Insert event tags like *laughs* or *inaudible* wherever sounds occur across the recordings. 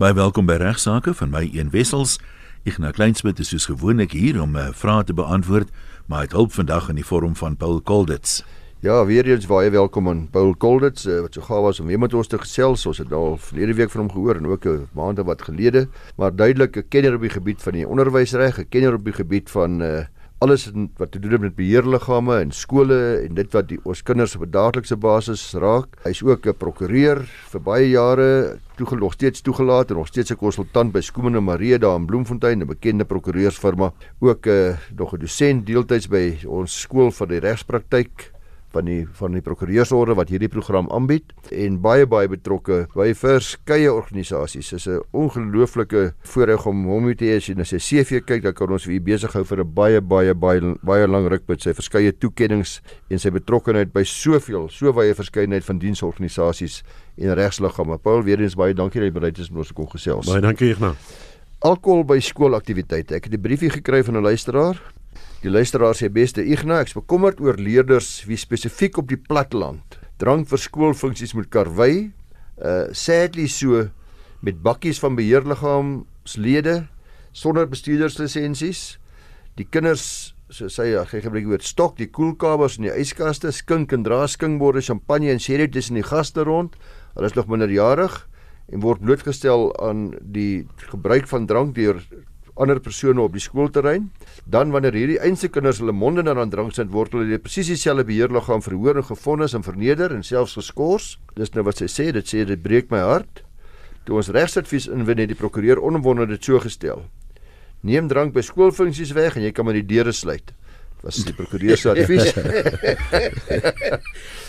Baie welkom by regsaake van my een wessels. Ignas Kleinsmid is soos gewoonlik hier om uh, eh, vraag te beantwoord, maar hy het hulp vandag in die vorm van Paul Kolditz. Ja, weer eens baie welkom aan Paul Kolditz uh, wat so gaaf was om weer met ons te gesels. Ons het al verlede week van hom gehoor en ook 'n maand wat gelede, maar duidelik 'n kenner op die gebied van die onderwysreg, 'n kenner op die gebied van uh, alles wat te doen het met beheerliggame en skole en dit wat die ons kinders op 'n daaglikse basis raak. Hy's ook 'n prokureur vir baie jare, toegelaat steeds toegelaat en nog steeds 'n konsultant by Skoomen en Marie daar in Bloemfontein, 'n bekende prokureursfirma. Ook 'n uh, nog 'n dosent deeltyds by ons skool vir die regspraktyk van die van die prokureursorde wat hierdie program aanbied en baie baie betrokke by verskeie organisasies. Dis 'n ongelooflike voorreg om hom te hê as jy na sy CV kyk, dan kan ons vir u besig hou vir 'n baie baie baie baie lang ruk met sy verskeie toekenninge en sy betrokkeheid by soveel, so baie verskeidenheid van diensorganisasies en regsliggame. Paul, weer eens baie dankie dat jy bereid is om ons te kom gesels. Baie dankie, Ignas. Alkohol by skoolaktiwiteite. Ek het 'n briefie gekry van 'n luisteraar Die luisteraar sê beste Ignas, ek's bekommerd oor leerders wie spesifiek op die platteland drank vir skoolfunksies moet karwei. Uh sadly so met bakkies van beheerliggaamslede sonder bestuurderslisensies. Die kinders so sê hy gee gebruik woord stok die koelkabels in die yskaste, skink en dra skinkborde, champagne en sherry tussen die gaste rond. Hulle is nog minderjarig en word blootgestel aan die gebruik van drank deur ander persone op die skoolterrein. Dan wanneer hierdie einste kinders hulle monde na dan drank sit, word hulle presies dieselfde beheerliggaam verhoor en gefonnis en verneder en selfs geskort. Dis nou wat sy sê, dit sê dit breek my hart. Toe ons regsadvies inwin het die prokureur onomwonde dit so gestel. Neem drank by skoolfunksies weg en jy kan maar die deure sluit. Was die prokureur se advies. *laughs*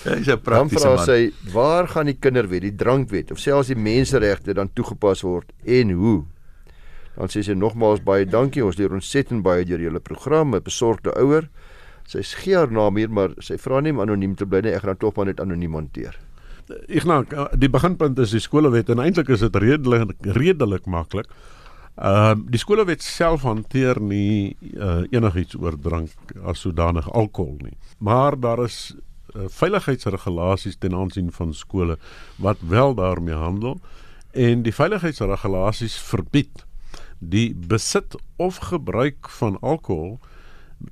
Hy's 'n praktiese man. Sy, waar gaan die kinderwet, die drankwet of selfs die menseregte dan toegepas word en hoe? Dan sê sy nogmaals baie dankie. Ons leer ontsettend baie deur julle program, 'n besorgde ouer. Sy gee haar naam hier, maar sy vra nie om anoniem te bly nie. Ek gaan tog maar net anoniem hanteer. Ek nou die beginpunt is die skolewet en eintlik is dit redelik redelik maklik. Ehm uh, die skolewet self hanteer nie uh, enigiets oor drank as sodanig alkohol nie. Maar daar is uh, veiligheidsregulasies ten aansien van skole wat wel daarmee handel en die veiligheidsregulasies verbied die besit of gebruik van alkohol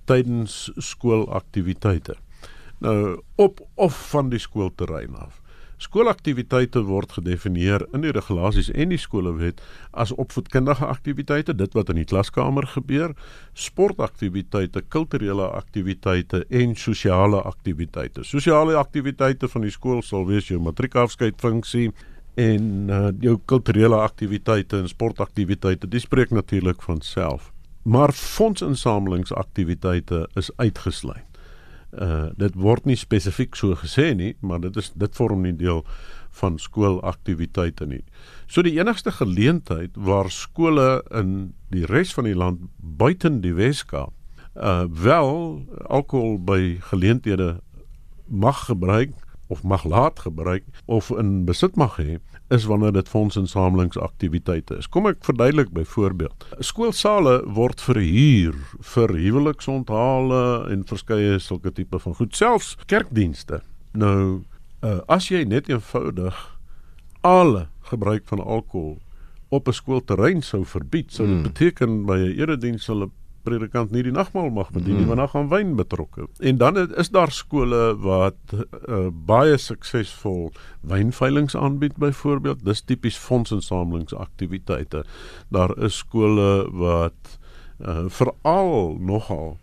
tydens skoolaktiwiteite. Nou op of van die skoolterrein af. Skoolaktiwiteite word gedefinieer in die regulasies en die skolewet as opvoedkundige aktiwiteite, dit wat in die klaskamer gebeur, sportaktiwiteite, kulturele aktiwiteite en sosiale aktiwiteite. Sosiale aktiwiteite van die skool sal wees jou matriekafskeidfunksie, en uh, jou kulturele aktiwiteite en sportaktiwiteite dis spreek natuurlik van self maar fondsinsamelingsaktiwiteite is uitgesluit. Uh dit word nie spesifiek so gesê nie, maar dit is dit vorm nie deel van skoolaktiwiteite nie. So die enigste geleentheid waar skole in die res van die land buiten die Weskaap uh wel alkohol by geleenthede mag gebruik of mag laat gebruik of in besit mag hê is wanneer dit fondsinsamelingsaktiwiteite is. Kom ek verduidelik byvoorbeeld. Skoolsale word verhuur vir huweliksonthale en verskeie sulke tipe van goed, selfs kerkdienste. Nou uh, as jy net eenvoudig alle gebruik van alkohol op 'n skoolterrein sou verbied, sou dit hmm. beteken by 'n erediens hulle predikant nie die nagmaal mag bedien nie, mm. want dan gaan wyn betrokke. En dan is daar skole wat uh, baie suksesvol wynveilings aanbied byvoorbeeld. Dis tipies fondsinsamelingsaktiwiteite. Daar is skole wat uh, veral nogal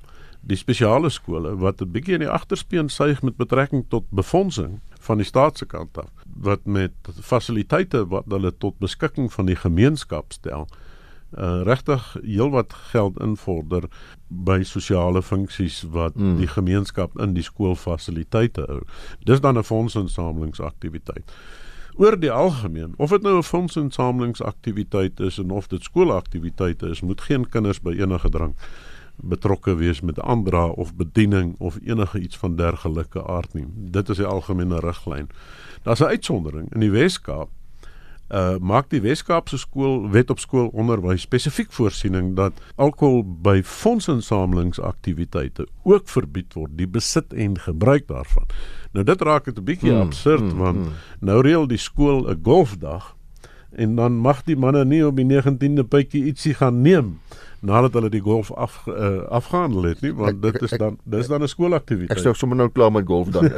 die spesiale skole wat 'n bietjie in die agterspeen suig met betrekking tot befondsing van die staatse kant af wat met fasiliteite wat hulle tot beskikking van die gemeenskap stel uh, regtig heelwat geld invorder by sosiale funksies wat mm. die gemeenskap in die skoolfasiliteite hou. Dis dan 'n fondsinsamelingsaktiwiteit. Oor die algemeen, of dit nou 'n fondsinsamelingsaktiwiteit is en of dit skoolaktiwiteite is, moet geen kinders by enige drank betrokke wees met aandra of bediening of enige iets van dergelike aard nie. Dit is die algemene riglyn. Daar's 'n uitsondering in die Wes-Kaap uh maak die Weskaapse skool wet op skoolonderwys spesifiek voorsiening dat alkohol by fondsinsamelingsaktiwiteite ook verbied word die besit en gebruik daarvan. Nou dit raak dit 'n bietjie mm, absurd mm, want mm. nou reël die skool 'n golfdag en dan mag die manne nie op die 19de bytjie ietsie gaan neem nadat hulle die golf af uh, afgehandel het nie want dit is dan dis dan 'n skoolaktiwiteit. Ek sê sommer nou klaar met golf dan.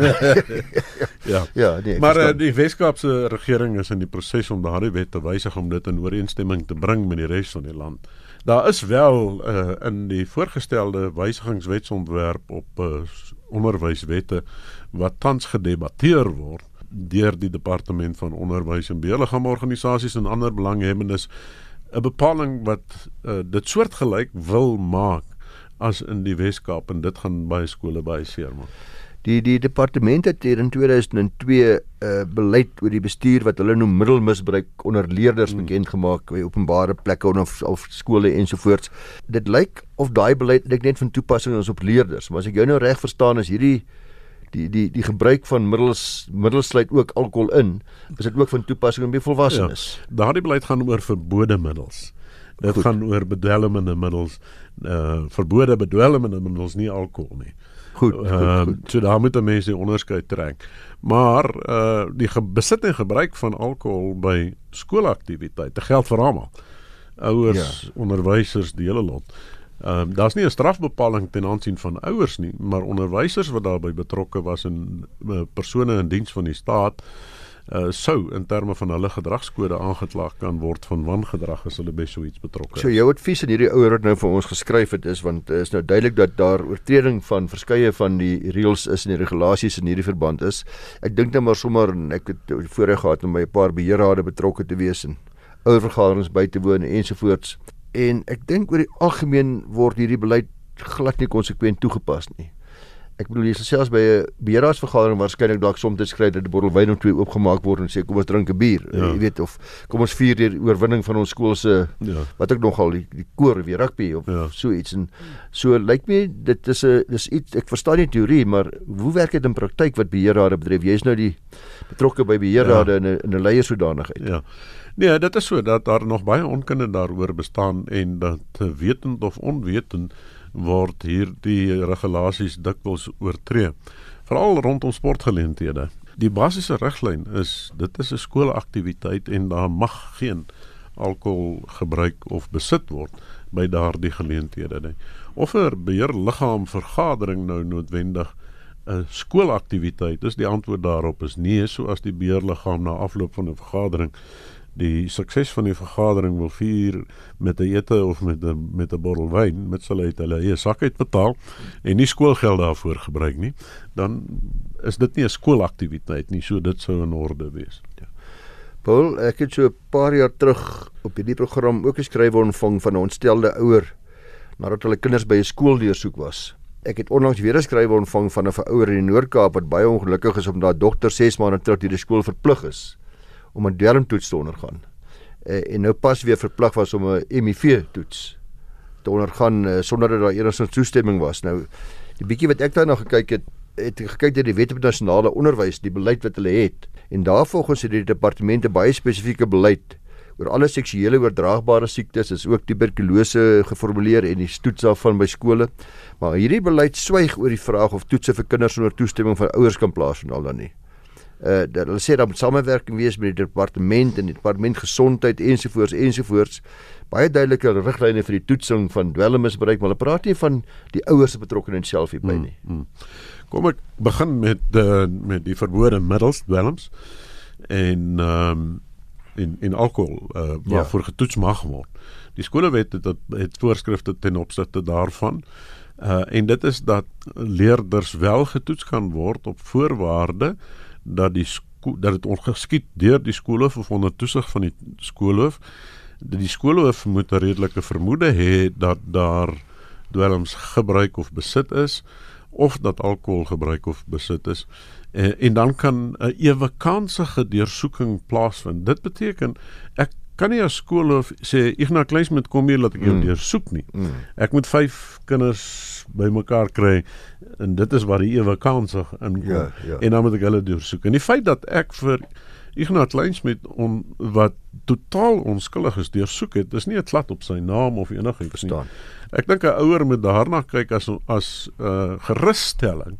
*laughs* ja. Ja, nee. Maar uh, die Weskaapse regering is in die proses om daardie wet te wysig om dit in ooreenstemming te bring met die res van die land. Daar is wel uh, in die voorgestelde wysigingswetsontwerp op uh, onderwyswette wat tans gedebatteer word deur die departement van onderwys en beheerliggaamorganisasies en ander belanghebbendes 'n bepaling wat uh, dit soortgelyk wil maak as in die Wes-Kaap en dit gaan baie skole baie seer maak. Die die departement het in 2002 'n uh, beleid oor die bestuur wat hulle noem middelmisbruik onder leerders hmm. bekend gemaak by openbare plekke of of skole ensovoorts. Dit lyk of daai beleid net van toepassing is op leerders, maar as ek jou nou reg verstaan is hierdie die die die gebruik van middels middels sluit ook alkohol in. Is dit ook van toepassing op volwassenes? Ja, daardie beleid gaan oor verbode middels. Dit Goed. gaan oor bedwelmende middels, uh verbode bedwelmende middels, nie alkohol nie. Goed. Ehm uh, so daar moet mense onderskeid trek. Maar uh die besit en gebruik van alkohol by skoolaktiwiteite geld vir almal. Ouers, ja. onderwysers, die hele lot. Ehm um, daar's nie 'n strafbepaling ten aansien van ouers nie, maar onderwysers wat daarbey betrokke was en uh, persone in diens van die staat uh sou in terme van hulle gedragskode aangekla kan word van wangedrag as hulle by so iets betrokke is. So jou advies aan hierdie ouer wat nou vir ons geskryf het is want is nou duidelik dat daar oortreding van verskeie van die reëls is en die regulasies in hierdie verband is. Ek dink net maar sommer ek het voorreg gehad om by 'n paar beheerrade betrokke te wees en ouer vergaderings by te woon ensovoorts en ek dink oor die algemeen word hierdie beleid glad nie konsekwent toegepas nie. Ek bedoel jy sal selfs by 'n beheerraadsvergadering waarskynlik dalk soms skryf dat 'n bottel wyn of twee oopgemaak word en sê kom ons drink 'n bier. Ja. Jy weet of kom ons vier die oorwinning van ons skool se ja. wat ek nogal die, die koor weer rugby of ja. so iets en so lyk my dit is 'n dis iets ek verstaan die teorie maar hoe werk dit in praktyk wat beheerrade betref? Jy's nou die betrokke by beheerrade ja. in 'n in 'n leiersodanigheid. Ja. Nee, dit is so dat daar nog baie onkunde daaroor bestaan en dat wetend of onwetend word hierdie regulasies dikwels oortree. Veral rondom sportgeleenthede. Die basiese riglyn is dit is 'n skoolaktiwiteit en daar mag geen alkohol gebruik of besit word by daardie geleenthede nie. Of 'n beheerliggaam vergadering nou noodwendig 'n skoolaktiwiteit is die antwoord daarop is nee, so as die beheerliggaam na afloop van 'n vergadering die sukses van die vergadering wil vier met 'n ete of met 'n met 'n bottel wyn met hulle uit hulle eie sak uitbetaal en nie skoolgeld daarvoor gebruik nie, dan is dit nie 'n skoolaktiwiteit nie, so dit sou in orde wees. Ja. Paul, ek het so 'n paar jaar terug op hierdie program ook geskryf ontvang van 'n ontstelde ouer nadat hulle kinders by 'n skool deursoek was. Ek het onlangs weer 'n skrywe ontvang van 'n ouer in die Noord-Kaap wat baie ongelukkig is omdat haar dogter 6 maande terug deur die skool verplig is om 'n dermtoets te ondergaan. Uh, en nou pas weer verplig was om 'n HIV toets te ondergaan uh, sonder dat daar enigstens toestemming was. Nou die bietjie wat ek daarna gekyk het, het gekyk deur die Wet op Nasionale Onderwys, die beleid wat hulle het. En daarvolgens het die departemente baie spesifieke beleid oor alle seksuele oordraagbare siektes, is ook tuberkulose geformuleer en die toets daarvan by skole. Maar hierdie beleid swyg oor die vraag of toetse vir kinders sonder toestemming van ouers kan plaasvind al dan nie uh dat hulle sê daar moet samewerking wees met die departement en die departement gesondheid ensovoorts ensovoorts baie duidelike riglyne vir die toetsing van dwelmmisbruik maar hulle praat nie van die ouers se betrokkeheid self hierby hmm, nie. Mm, mm. Kom ek begin met uh met die verbode middels dwelms en ehm um, in in alkohol uh waarvoor ja. getoets mag word. Die skolewet het het, het voorskrifte ten opsigte daarvan. Uh en dit is dat leerders wel getoets kan word op voorwaarde dat die dat dit ongeskied deur die skoolhoof of onder toesig van die skoolhoof dat die skoolhoof moet 'n redelike vermoede hê dat daar dwelms gebruik of besit is of dat alkohol gebruik of besit is. En, en dan kan 'n ewe kansige deursoeking plaasvind. Dit beteken ek kan nie as skoolhoof sê Ignas Kleins moet kom hier laat ek jou mm. deursoek nie mm. ek moet 5 kinders bymekaar kry en dit is waar die ewe kansig inkom. Ja, ja. En dan moet ek hulle deursoek. En die feit dat ek vir Ignas Kleinsmit on wat totaal onskuldig is deursoek het, is nie 'n klad op sy naam of enigiets nie. Ek dink 'n ouer moet daarna kyk as as 'n uh, gerusstelling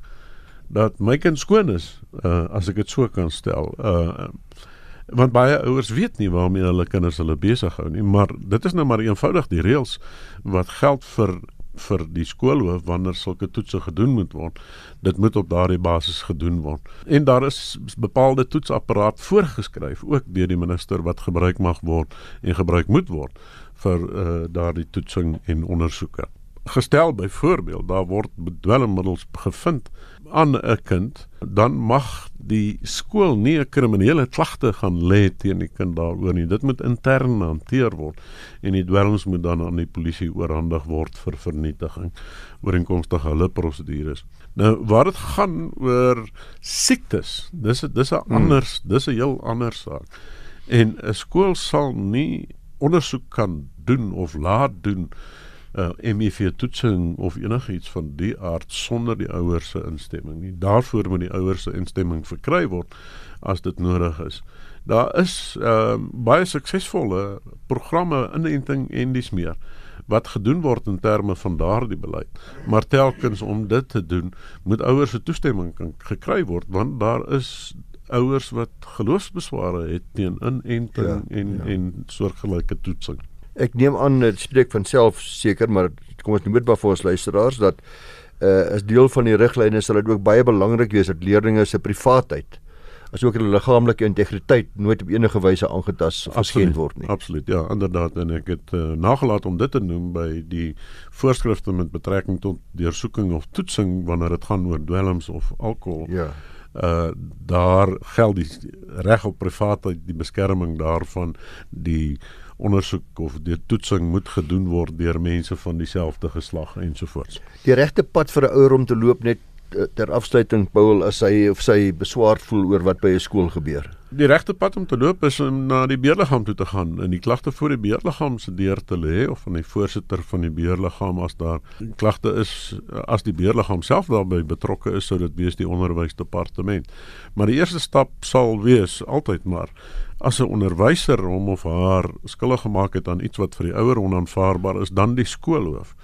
dat my kind skoon is, uh, as ek dit so kan stel. Uh want baie ouers weet nie waarmee hulle kinders hulle besig hou nie maar dit is nou maar eenvoudig die reëls wat geld vir vir die skoolhoof wanneer sulke toetse gedoen moet word. Dit moet op daardie basis gedoen word. En daar is bepaalde toetsapparaat voorgeskryf ook deur die minister wat gebruik mag word en gebruik moet word vir uh, daardie toetsing en ondersoeke. Gestel byvoorbeeld daar word bedwelmmiddels gevind aan 'n kind, dan mag die skool nie 'n kriminele klagte gaan lê teen die kind daaroor nie. Dit moet intern hanteer word en die dwelms moet dan aan die polisie oorhandig word vir vernietiging ooreenkomstig hulle prosedures. Nou waar dit gaan oor siektes, dis dis 'n hmm. anders, dis 'n heel ander saak. En 'n skool sal nie ondersoek kan doen of laat doen uh, HIV toetsing of enigiets van die aard sonder die ouers se instemming nie. Daarvoor moet die ouers se instemming verkry word as dit nodig is. Daar is uh, baie suksesvolle programme inenting en dis meer wat gedoen word in terme van daardie beleid. Maar telkens om dit te doen, moet ouers se toestemming kan gekry word want daar is ouers wat geloofsbesware het teen inenting ja, en ja. en soortgelyke toetsing. Ek neem aan dit spreek van self seker, maar kom ons noem dit maar vir ons luisteraars dat uh as deel van die riglyne sal dit ook baie belangrik wees dat leerders se privaatheid asook hulle liggaamlike integriteit nooit op enige wyse aangetas of geskend word nie. Absoluut. Ja, inderdaad en ek het uh, nagelaat om dit te noem by die voorskrifte met betrekking tot deursoeking of toetsing wanneer dit gaan oor dwelms of alkohol. Ja. Uh daar geld die reg op privaatheid, die beskerming daarvan, die ondersoek of die toetsing moet gedoen word deur mense van dieselfde geslag ensovoorts. Die regte pad vir 'n ouer om te loop net ter afsluiting Paul as hy of sy beswaar voel oor wat by 'n skool gebeur. Die regte pad om te loop is om na die beheerliggaam toe te gaan en die klagte voor die beheerliggaam se deur te lê of van die voorsitter van die beheerliggaam as daar klagte is as die beheerliggaam self daarbey betrokke is sou dit wees die onderwysdepartement. Maar die eerste stap sal wees altyd maar as 'n onderwyser hom of haar skuldig gemaak het aan iets wat vir die ouer onaanvaarbaar is, dan die skoolhoof.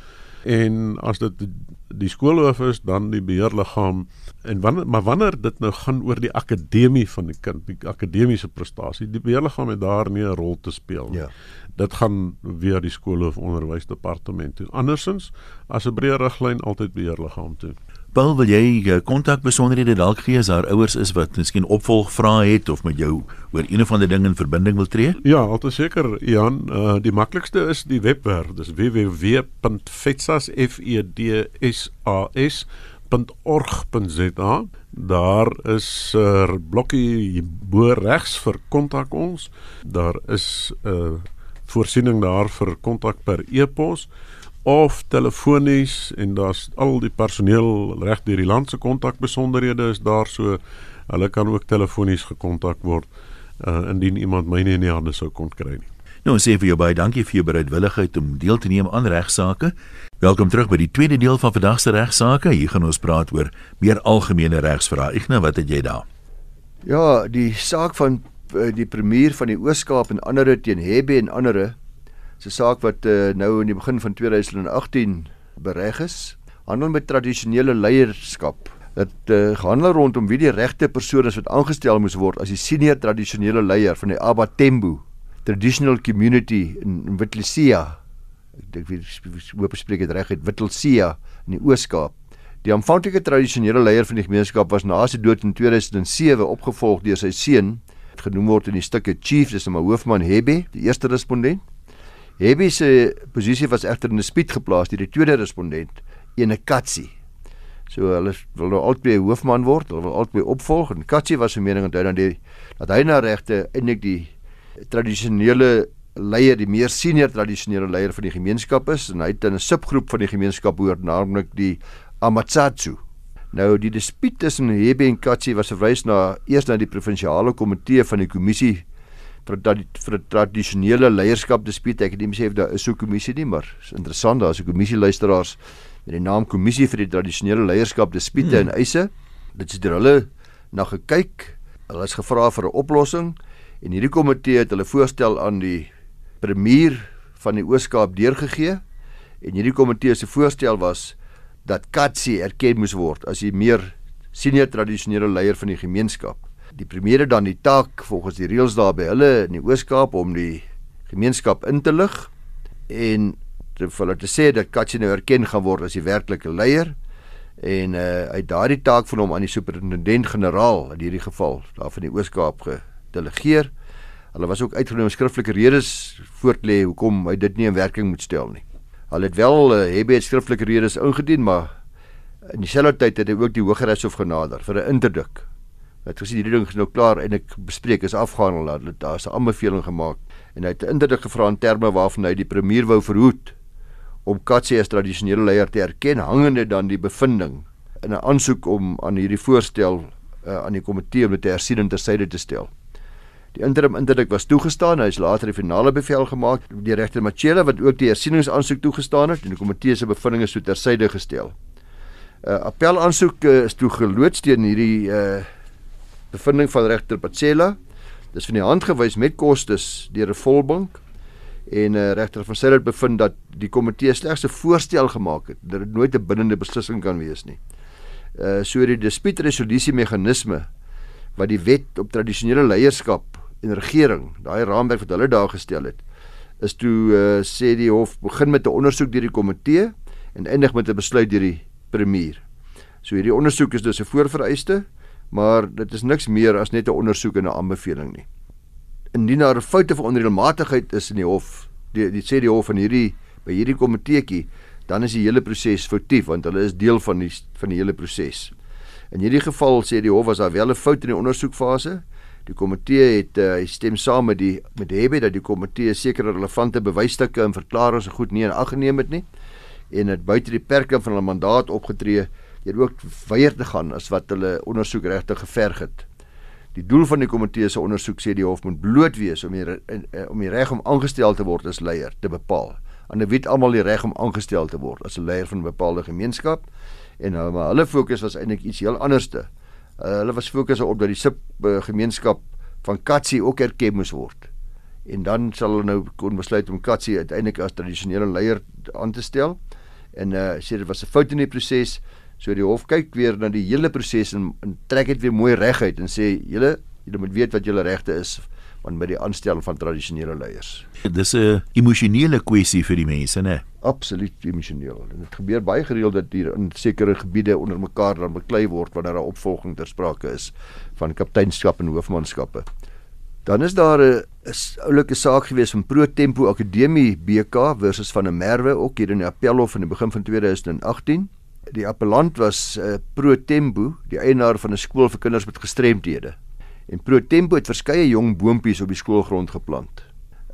En as dit die skoolhoof is, dan die beheerliggaam en wanneer maar wanneer dit nou gaan oor die akademie van die kind, die akademiese prestasie, die beheerliggaam het daar nie 'n rol te speel nie. Ja. Dit gaan weer die skoolhoof onderwysdepartement toe. Andersins as 'n breë riglyn altyd beheerliggaam toe. Paul, wil jy eh, kontak besonderhede dalk gee as daar ouers is wat miskien opvolgvrae het of met jou oor een of ander ding in verbinding wil tree? Ja, altyd seker Jan, uh, die maklikste is die webwerf, dis www.fetsas.org.za. Daar is 'n uh, blokkie bo regs vir kontak ons. Daar is 'n uh, voorsiening daar vir kontak per e-pos of telefonies en daar's al die personeel reg deur die land se kontakbesonderhede is daar so hulle kan ook telefonies gekontak word uh, indien iemand myne in die hande sou kon kry nie. Nou sê vir jou baie dankie vir jou bereidwilligheid om deel te neem aan regsaake. Welkom terug by die tweede deel van vandag se regsaake. Hier gaan ons praat oor meer algemene regsvrae. Ignas, wat het jy daar? Ja, die saak van uh, die premier van die Oos-Kaap en ander teen Hebe en ander 'n saak wat uh, nou in die begin van 2018 bereg is, handel met tradisionele leierskap. Dit uh, handel rondom wie die regte persoon is wat aangestel moes word as die senior tradisionele leier van die Abatembu Traditional Community in, Witlesia. Ek dink wie hoop spreek dit reg uit Witlesia in die Oos-Kaap. Die aanvanklike tradisionele leier van die gemeenskap was na sy dood in 2007 opgevolg deur sy seun, genoem word in die stukke Chief, dis 'n hoofman Hebe, die eerste respondent. Hebbie se posisie was egter in 'n spiet geplaas deur die tweede respondent, ene Katsi. So hulle wil nou altyd hoofman word, hulle wil altyd opvolg en Katsi was se mening hy dan die dat hy na regte eintlik die tradisionele leier, die meer senior tradisionele leier van die gemeenskap is en hy het in 'n subgroep van die gemeenskap behoort, naamlik die Amatsatsu. Nou die dispuut tussen Hebbie en Katsi was verwys na eers na die provinsiale komitee van die kommissie vir dat vir tradisionele leierskap dispuut. Ek het nie besef daar is so 'n kommissie nie, maar is interessant daar is 'n kommissie luisteraars met die naam Kommissie vir die Tradisionele Leierskap Dispute hmm. en Eise. Dit is deur hulle na gekyk. Hulle is gevra vir 'n oplossing en hierdie komitee het hulle voorstel aan die premier van die Oos-Kaap deurgegee en hierdie komitee se voorstel was dat Katsi erken moes word as die meer senior tradisionele leier van die gemeenskap. Die premier het dan die taak volgens die reëls daar by hulle in die Oos-Kaap om die gemeenskap in te lig en te vir hulle te sê dat Katsi nou erken gaan word as die werklike leier en uh uit daardie taak van hom aan die superintendent-generaal in hierdie geval daar van die Oos-Kaap gedelegeer. Hulle was ook uitgenooi om skriftelike redes voor te lê hoekom hy dit nie in werking moet stel nie. Hulle het wel uh, hebbe skriftelike redes ingedien, maar in dieselfde tyd het hy ook die Hooggeregshof genader vir 'n interdik. Het gesien hierdie ding is nou klaar en ek bespreek is afgehandel dat hulle daar's 'n aanbeveling gemaak en hy het interdik gevra in terme waarvan hy die premier wou verhoed om Katse as tradisionele leier te erken hangende dan die bevinding in 'n aansoek om aan hierdie voorstel uh, aan die komitee om dit te hersien en tersyde te stel. Die interim interdik was toegestaan. Hy is later die finale bevel gemaak deur regter Machela wat ook die hersieningsaansoek toegestaan het en die komitee se bevindinge so tersyde gestel. 'n uh, Appelaansoek uh, is toe geloods teen hierdie uh, bevinding van regter Machela. Dis van die hand gewys met kostes deur 'n volbank en uh, regter van Siller bevind dat die komitee slegs 'n voorstel gemaak het dit nooit 'n bindende beslissing kan wees nie. Uh so die dispuutresolusie meganisme wat die wet op tradisionele leierskap en regering, daai raamwerk wat hulle daar gestel het, is toe uh, sê die hof begin met 'n ondersoek deur die komitee en eindig met 'n besluit deur die premier. So hierdie ondersoek is dus 'n voorvereiste, maar dit is niks meer as net 'n ondersoek en 'n aanbeveling nie indien daar 'n foute van onreëlmatigheid is in die hof, die, die sê die hof van hierdie by hierdie komiteetjie, dan is die hele proses foutief want hulle is deel van die van die hele proses. In hierdie geval sê die hof was daar wel 'n fout in die ondersoekfase. Die komitee het uh, stem saam met die met Hebe dat die komitee sekere relevante bewysstukke en verklaringe goed nie in ag geneem het nie en dit buite die perke van hulle mandaat opgetree deur ook weier te gaan as wat hulle ondersoek regtig geverg het. Die doel van die komitee se ondersoek sê die hof moet bloot wees om die eh, om die reg om aangestel te word as leier te bepaal. Ander weet almal die reg om aangestel te word as 'n leier van 'n bepaalde gemeenskap en nou maar hulle fokus was eintlik iets heel anderste. Uh, hulle was fokus op dat die sub uh, gemeenskap van Katsi ook erken moes word. En dan sal hulle nou kon besluit om Katsi uiteindelik as tradisionele leier aan te stel. En uh sê dit was 'n fout in die proses. So die hof kyk weer na die hele proses en, en trek dit weer mooi reguit en sê julle julle moet weet wat julle regte is van by die aanstelling van tradisionele leiers. Dis 'n emosionele kwessie vir die mense, né? Absoluut emosioneel. En dit gebeur baie gereeld dat hier in sekere gebiede onder mekaar dan beklei word wanneer daar opvolging ter sprake is van kapteinskap en hoofmanskappe. Dan is daar 'n oulike saak gewees van Pro Tempo Akademie BK versus van 'n Merwe ook hier in die Appelhof in die begin van 2018 die appellant was uh, Pro Tempo, die eienaar van 'n skool vir kinders met gestremthede. En Pro Tempo het verskeie jong boontjies op die skoolgrond geplant.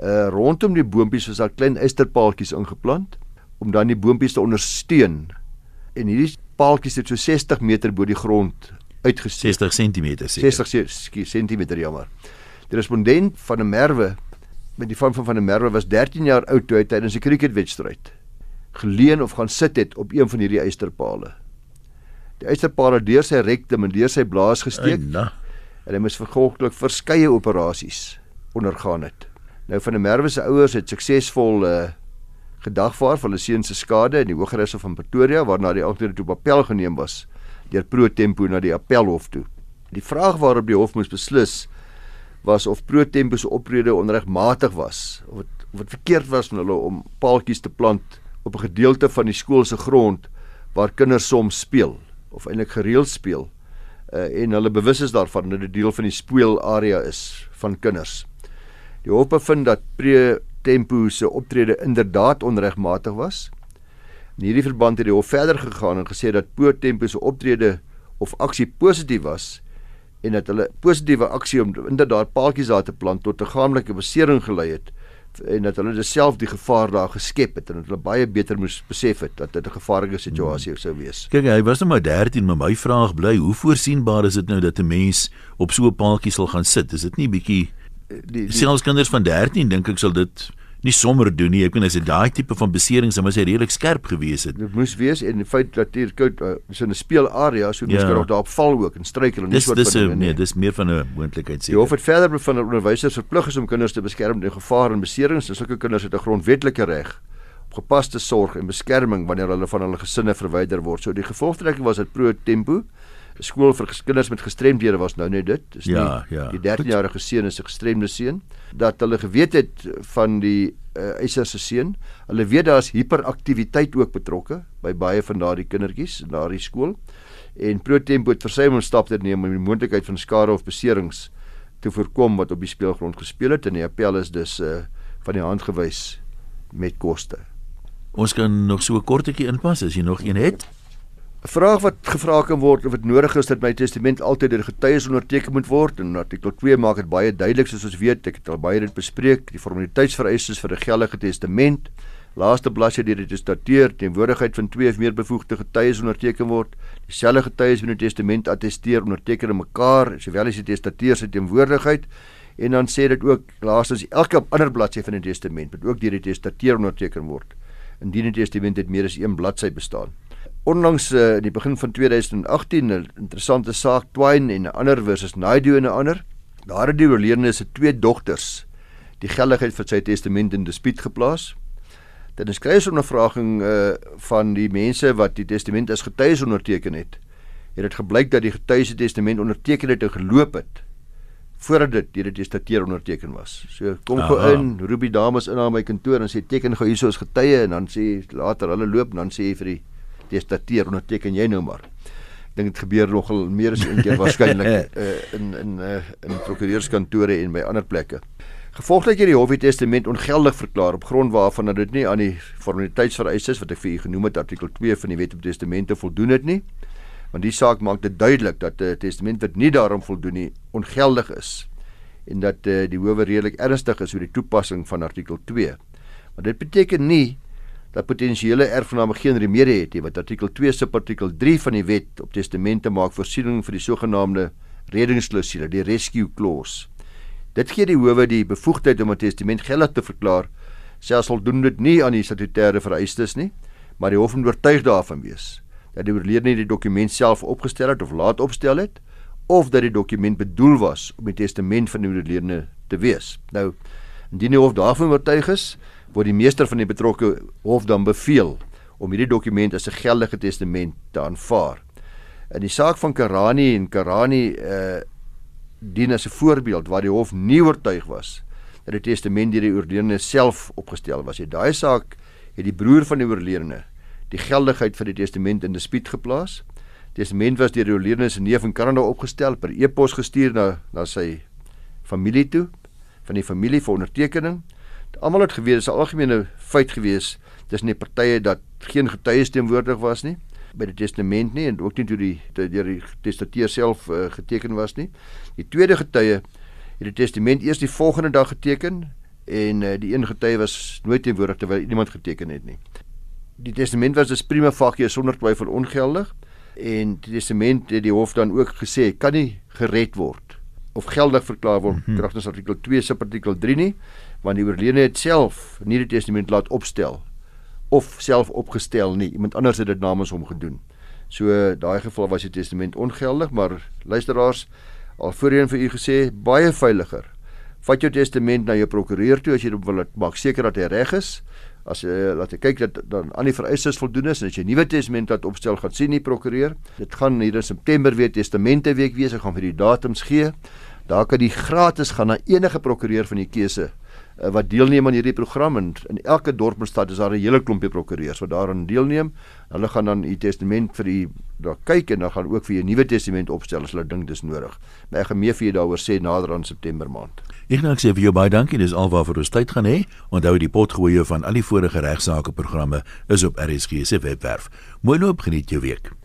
Uh rondom die boontjies was daar klein eysterpaaltjies ingeplant om dan die boontjies te ondersteun. En hierdie paaltjies het so 60 meter bo die grond uitgesteek. 60 cm seker. 60 cm jammer. Die respondent van 'n merwe met die van van 'n merwe was 13 jaar oud toe hy tydens 'n cricketwedstryd geleen of gaan sit het op een van hierdie eysterpale. Die eysterpale deur sy rektum en deur sy blaas gesteek. En hy moes vervolglik verskeie operasies ondergaan het. Nou van die Merwe se ouers het suksesvol uh gedagvaar vir hulle seun se skade in die Hooggeregshof van Pretoria waarna die agter toe appel geneem was deur Pro Tempo na die appelhof toe. Die vraag waarop die hof moes beslis was of Pro Tempo se optrede onregmatig was of wat, wat verkeerd was van hulle om paaltjies te plant op 'n gedeelte van die skool se grond waar kinders soms speel of eintlik gereeld speel uh, en hulle bewus is daarvan dat dit deel van die speelarea is van kinders. Die hof bevind dat pre-tempo se optrede inderdaad onregmatig was. In hierdie verband het die hof verder gegaan en gesê dat pre-tempo se optrede of aksie positief was en dat hulle positiewe aksie om inderdaad paaltjies daar te plant tot 'n gaamlike besering gelei het en dat hulle self die gevaar daar geskep het en dat hulle baie beter moes besef het dat dit 'n gevaarlike situasie sou wees. Kyk, hy was nou maar 13, maar my vraag bly, hoe voorsienbaar is dit nou dat 'n mens op so 'n paadjie sal gaan sit? Is dit nie bietjie selfs kinders van 13 dink ek sal dit nie sommer doen nie. Ek bedoel as dit daai tipe van besering sou mos hy redelik skerp gewees het. Dit moes wees en die feit dat hier koud uh, so 'n speelarea so mens ja. kan ook daarop val ook en struikel en dis wat dis nee, nee, dis meer van 'n moontlikheid sê. Die hof het verder bevind dat onderwysers verplig is om kinders te beskerm teen gevaar en beserings. Dis sulke kinders het 'n grondwetlike reg op gepaste sorg en beskerming wanneer hulle van hulle gesinne verwyder word. So die gevolgtrekking was dat pro tempo skool vir kinders met gestremdhede was nou net dit. Dis Ja, nie ja. die 13-jarige seun is 'n gestremde seun dat hulle geweet het van die uh, eiser se seun. Hulle weet daar's hiperaktiwiteit ook betrokke by baie van daardie kindertjies in daardie skool. En Protempo het versuim om stap te neem om die moontlikheid van skade of beserings te voorkom wat op die speelgrond gespeel het en die appel is dus uh, van die hand gewys met koste. Ons kan nog so 'n kortetjie inpas as jy nog een het. 'n Vraag wat gevra kan word of dit nodig is dat my testament altyd deur getuies onderteken moet word en artikel 2 maak dit baie duidelik soos ons weet, ek het al baie dit bespreek, die formaliteitsvereistes vir 'n geldige testament. Laaste bladsy deur die testateur teenwoordigheid van twee of meer bevoegde getuies onderteken word. Dieselfde getuies binne die testament attesteer onderteken mekaar, sowel as die testateur se teenwoordigheid. En dan sê dit ook laastens elke ander bladsy van die testament moet ook deur die testateur onderteken word indien die testament het meer as een bladsy bestaan. Onlangs uh, die begin van 2018 'n interessante saak Twine en 'n ander versus Naidu en 'n ander. Daar het die oorledene se twee dogters die geldigheid vir sy testament in dispuut geplaas. Dit is kruisondervraging uh van die mense wat die testament as getuies onderteken het. Het dit gebleik dat die getuies se testament onderteken het en geloop het voordat dit deur die testateur onderteken was. So kom gou in, roep die dames in na my kantoor en sê teken gou hierso as getuie en dan sê later hulle loop en dan sê vir die testateur onderteken jy nou maar. Ek dink dit gebeur nogal meer as een keer waarskynlik uh, *laughs* in in uh, in prokureurskantore en by ander plekke. Gevolglik het die Hof die testament ongeldig verklaar op grond waarvan dat dit nie aan die formaliteitsvereistes wat ek vir u genoem het artikel 2 van die Wet op Testamente voldoen het nie. Want die saak maak dit duidelik dat 'n testament wat nie daarom voldoen nie ongeldig is en dat uh, die howe redelik ernstig is oor die toepassing van artikel 2. Maar dit beteken nie dat potensiële erfgename geen remedie het nie, want artikel 2 subartikel 3 van die Wet op Testamente maak voorsiening vir die sogenaamde reddingsklausule, die rescue clause. Dit gee die howe die bevoegdheid om 'n testament geldig te verklaar, selfs al doen dit nie aan die statutêre vereistes nie, maar die hof moet oortuig daarvan wees dat die oorledene die dokument self opgestel het of laat opstel het of dat die dokument bedoel was om die testament van die oorledene te wees. Nou, indien die hof daarvan oortuig is, word die meester van die betrokke hof dan beveel om hierdie dokument as 'n geldige testament te aanvaar. In die saak van Karani en Karani uh dien as 'n voorbeeld waar die hof nie oortuig was dat die testament deur die oorledene self opgestel was. In daai saak het die broer van die oorledene die geldigheid vir die testament in dispuut geplaas. Testament was deur die oorledene se neef in Kanada opgestel per e-pos gestuur na na sy familie toe van die familie vir ondertekening. Almal het geweet dis 'n algemene feit gewees tussen die partye dat geen getuies teenwoordig was nie by die testament nie en ook nie toe die deur die testateur self uh, geteken was nie. Die tweede getuie het die testament eers die volgende dag geteken en uh, die een getuie was nooit teenwoordig terwyl iemand geteken het nie. Die testament was dus prima facie sonder twyfel ongeldig en die testament het die hof dan ook gesê kan nie gered word of geldig verklaar word mm -hmm. kragtens artikel 2 subartikel 3 nie want die oorledene het self nie die testament laat opstel of self opgestel nie. Iemand anders het dit namens hom gedoen. So daai geval was die testament ongeldig, maar luisteraars, al voorheen vir u gesê, baie veiliger. Vat jou testament na jou prokureur toe as jy wil maak seker dat hy reg is. As jy uh, laat kyk dat dan aan die vereistes voldoen is en as jy 'n nuwe testament laat opstel, gaan sien die prokureur. Dit gaan hier in September weer testamente week wees. Ek gaan vir die datums gee. Daar kan jy gratis gaan na enige prokureur van die keuse uh, wat deelneem aan hierdie program en in elke dorp en stad is daar 'n hele klompie prokureurs wat daaraan deelneem. Hulle gaan dan u testament vir u daar kyk en dan gaan ook vir u nuwe testament opstel as hulle dink dis nodig. Maar ek gaan meer vir u daaroor sê nader aan September maand. Ignak sê vir jou baie dankie. Dis alwaar ons tyd gaan hê. Onthou die potgoeie van al die vorige regsaake programme is op RSG se webwerf. Mooi loop geniet jou week.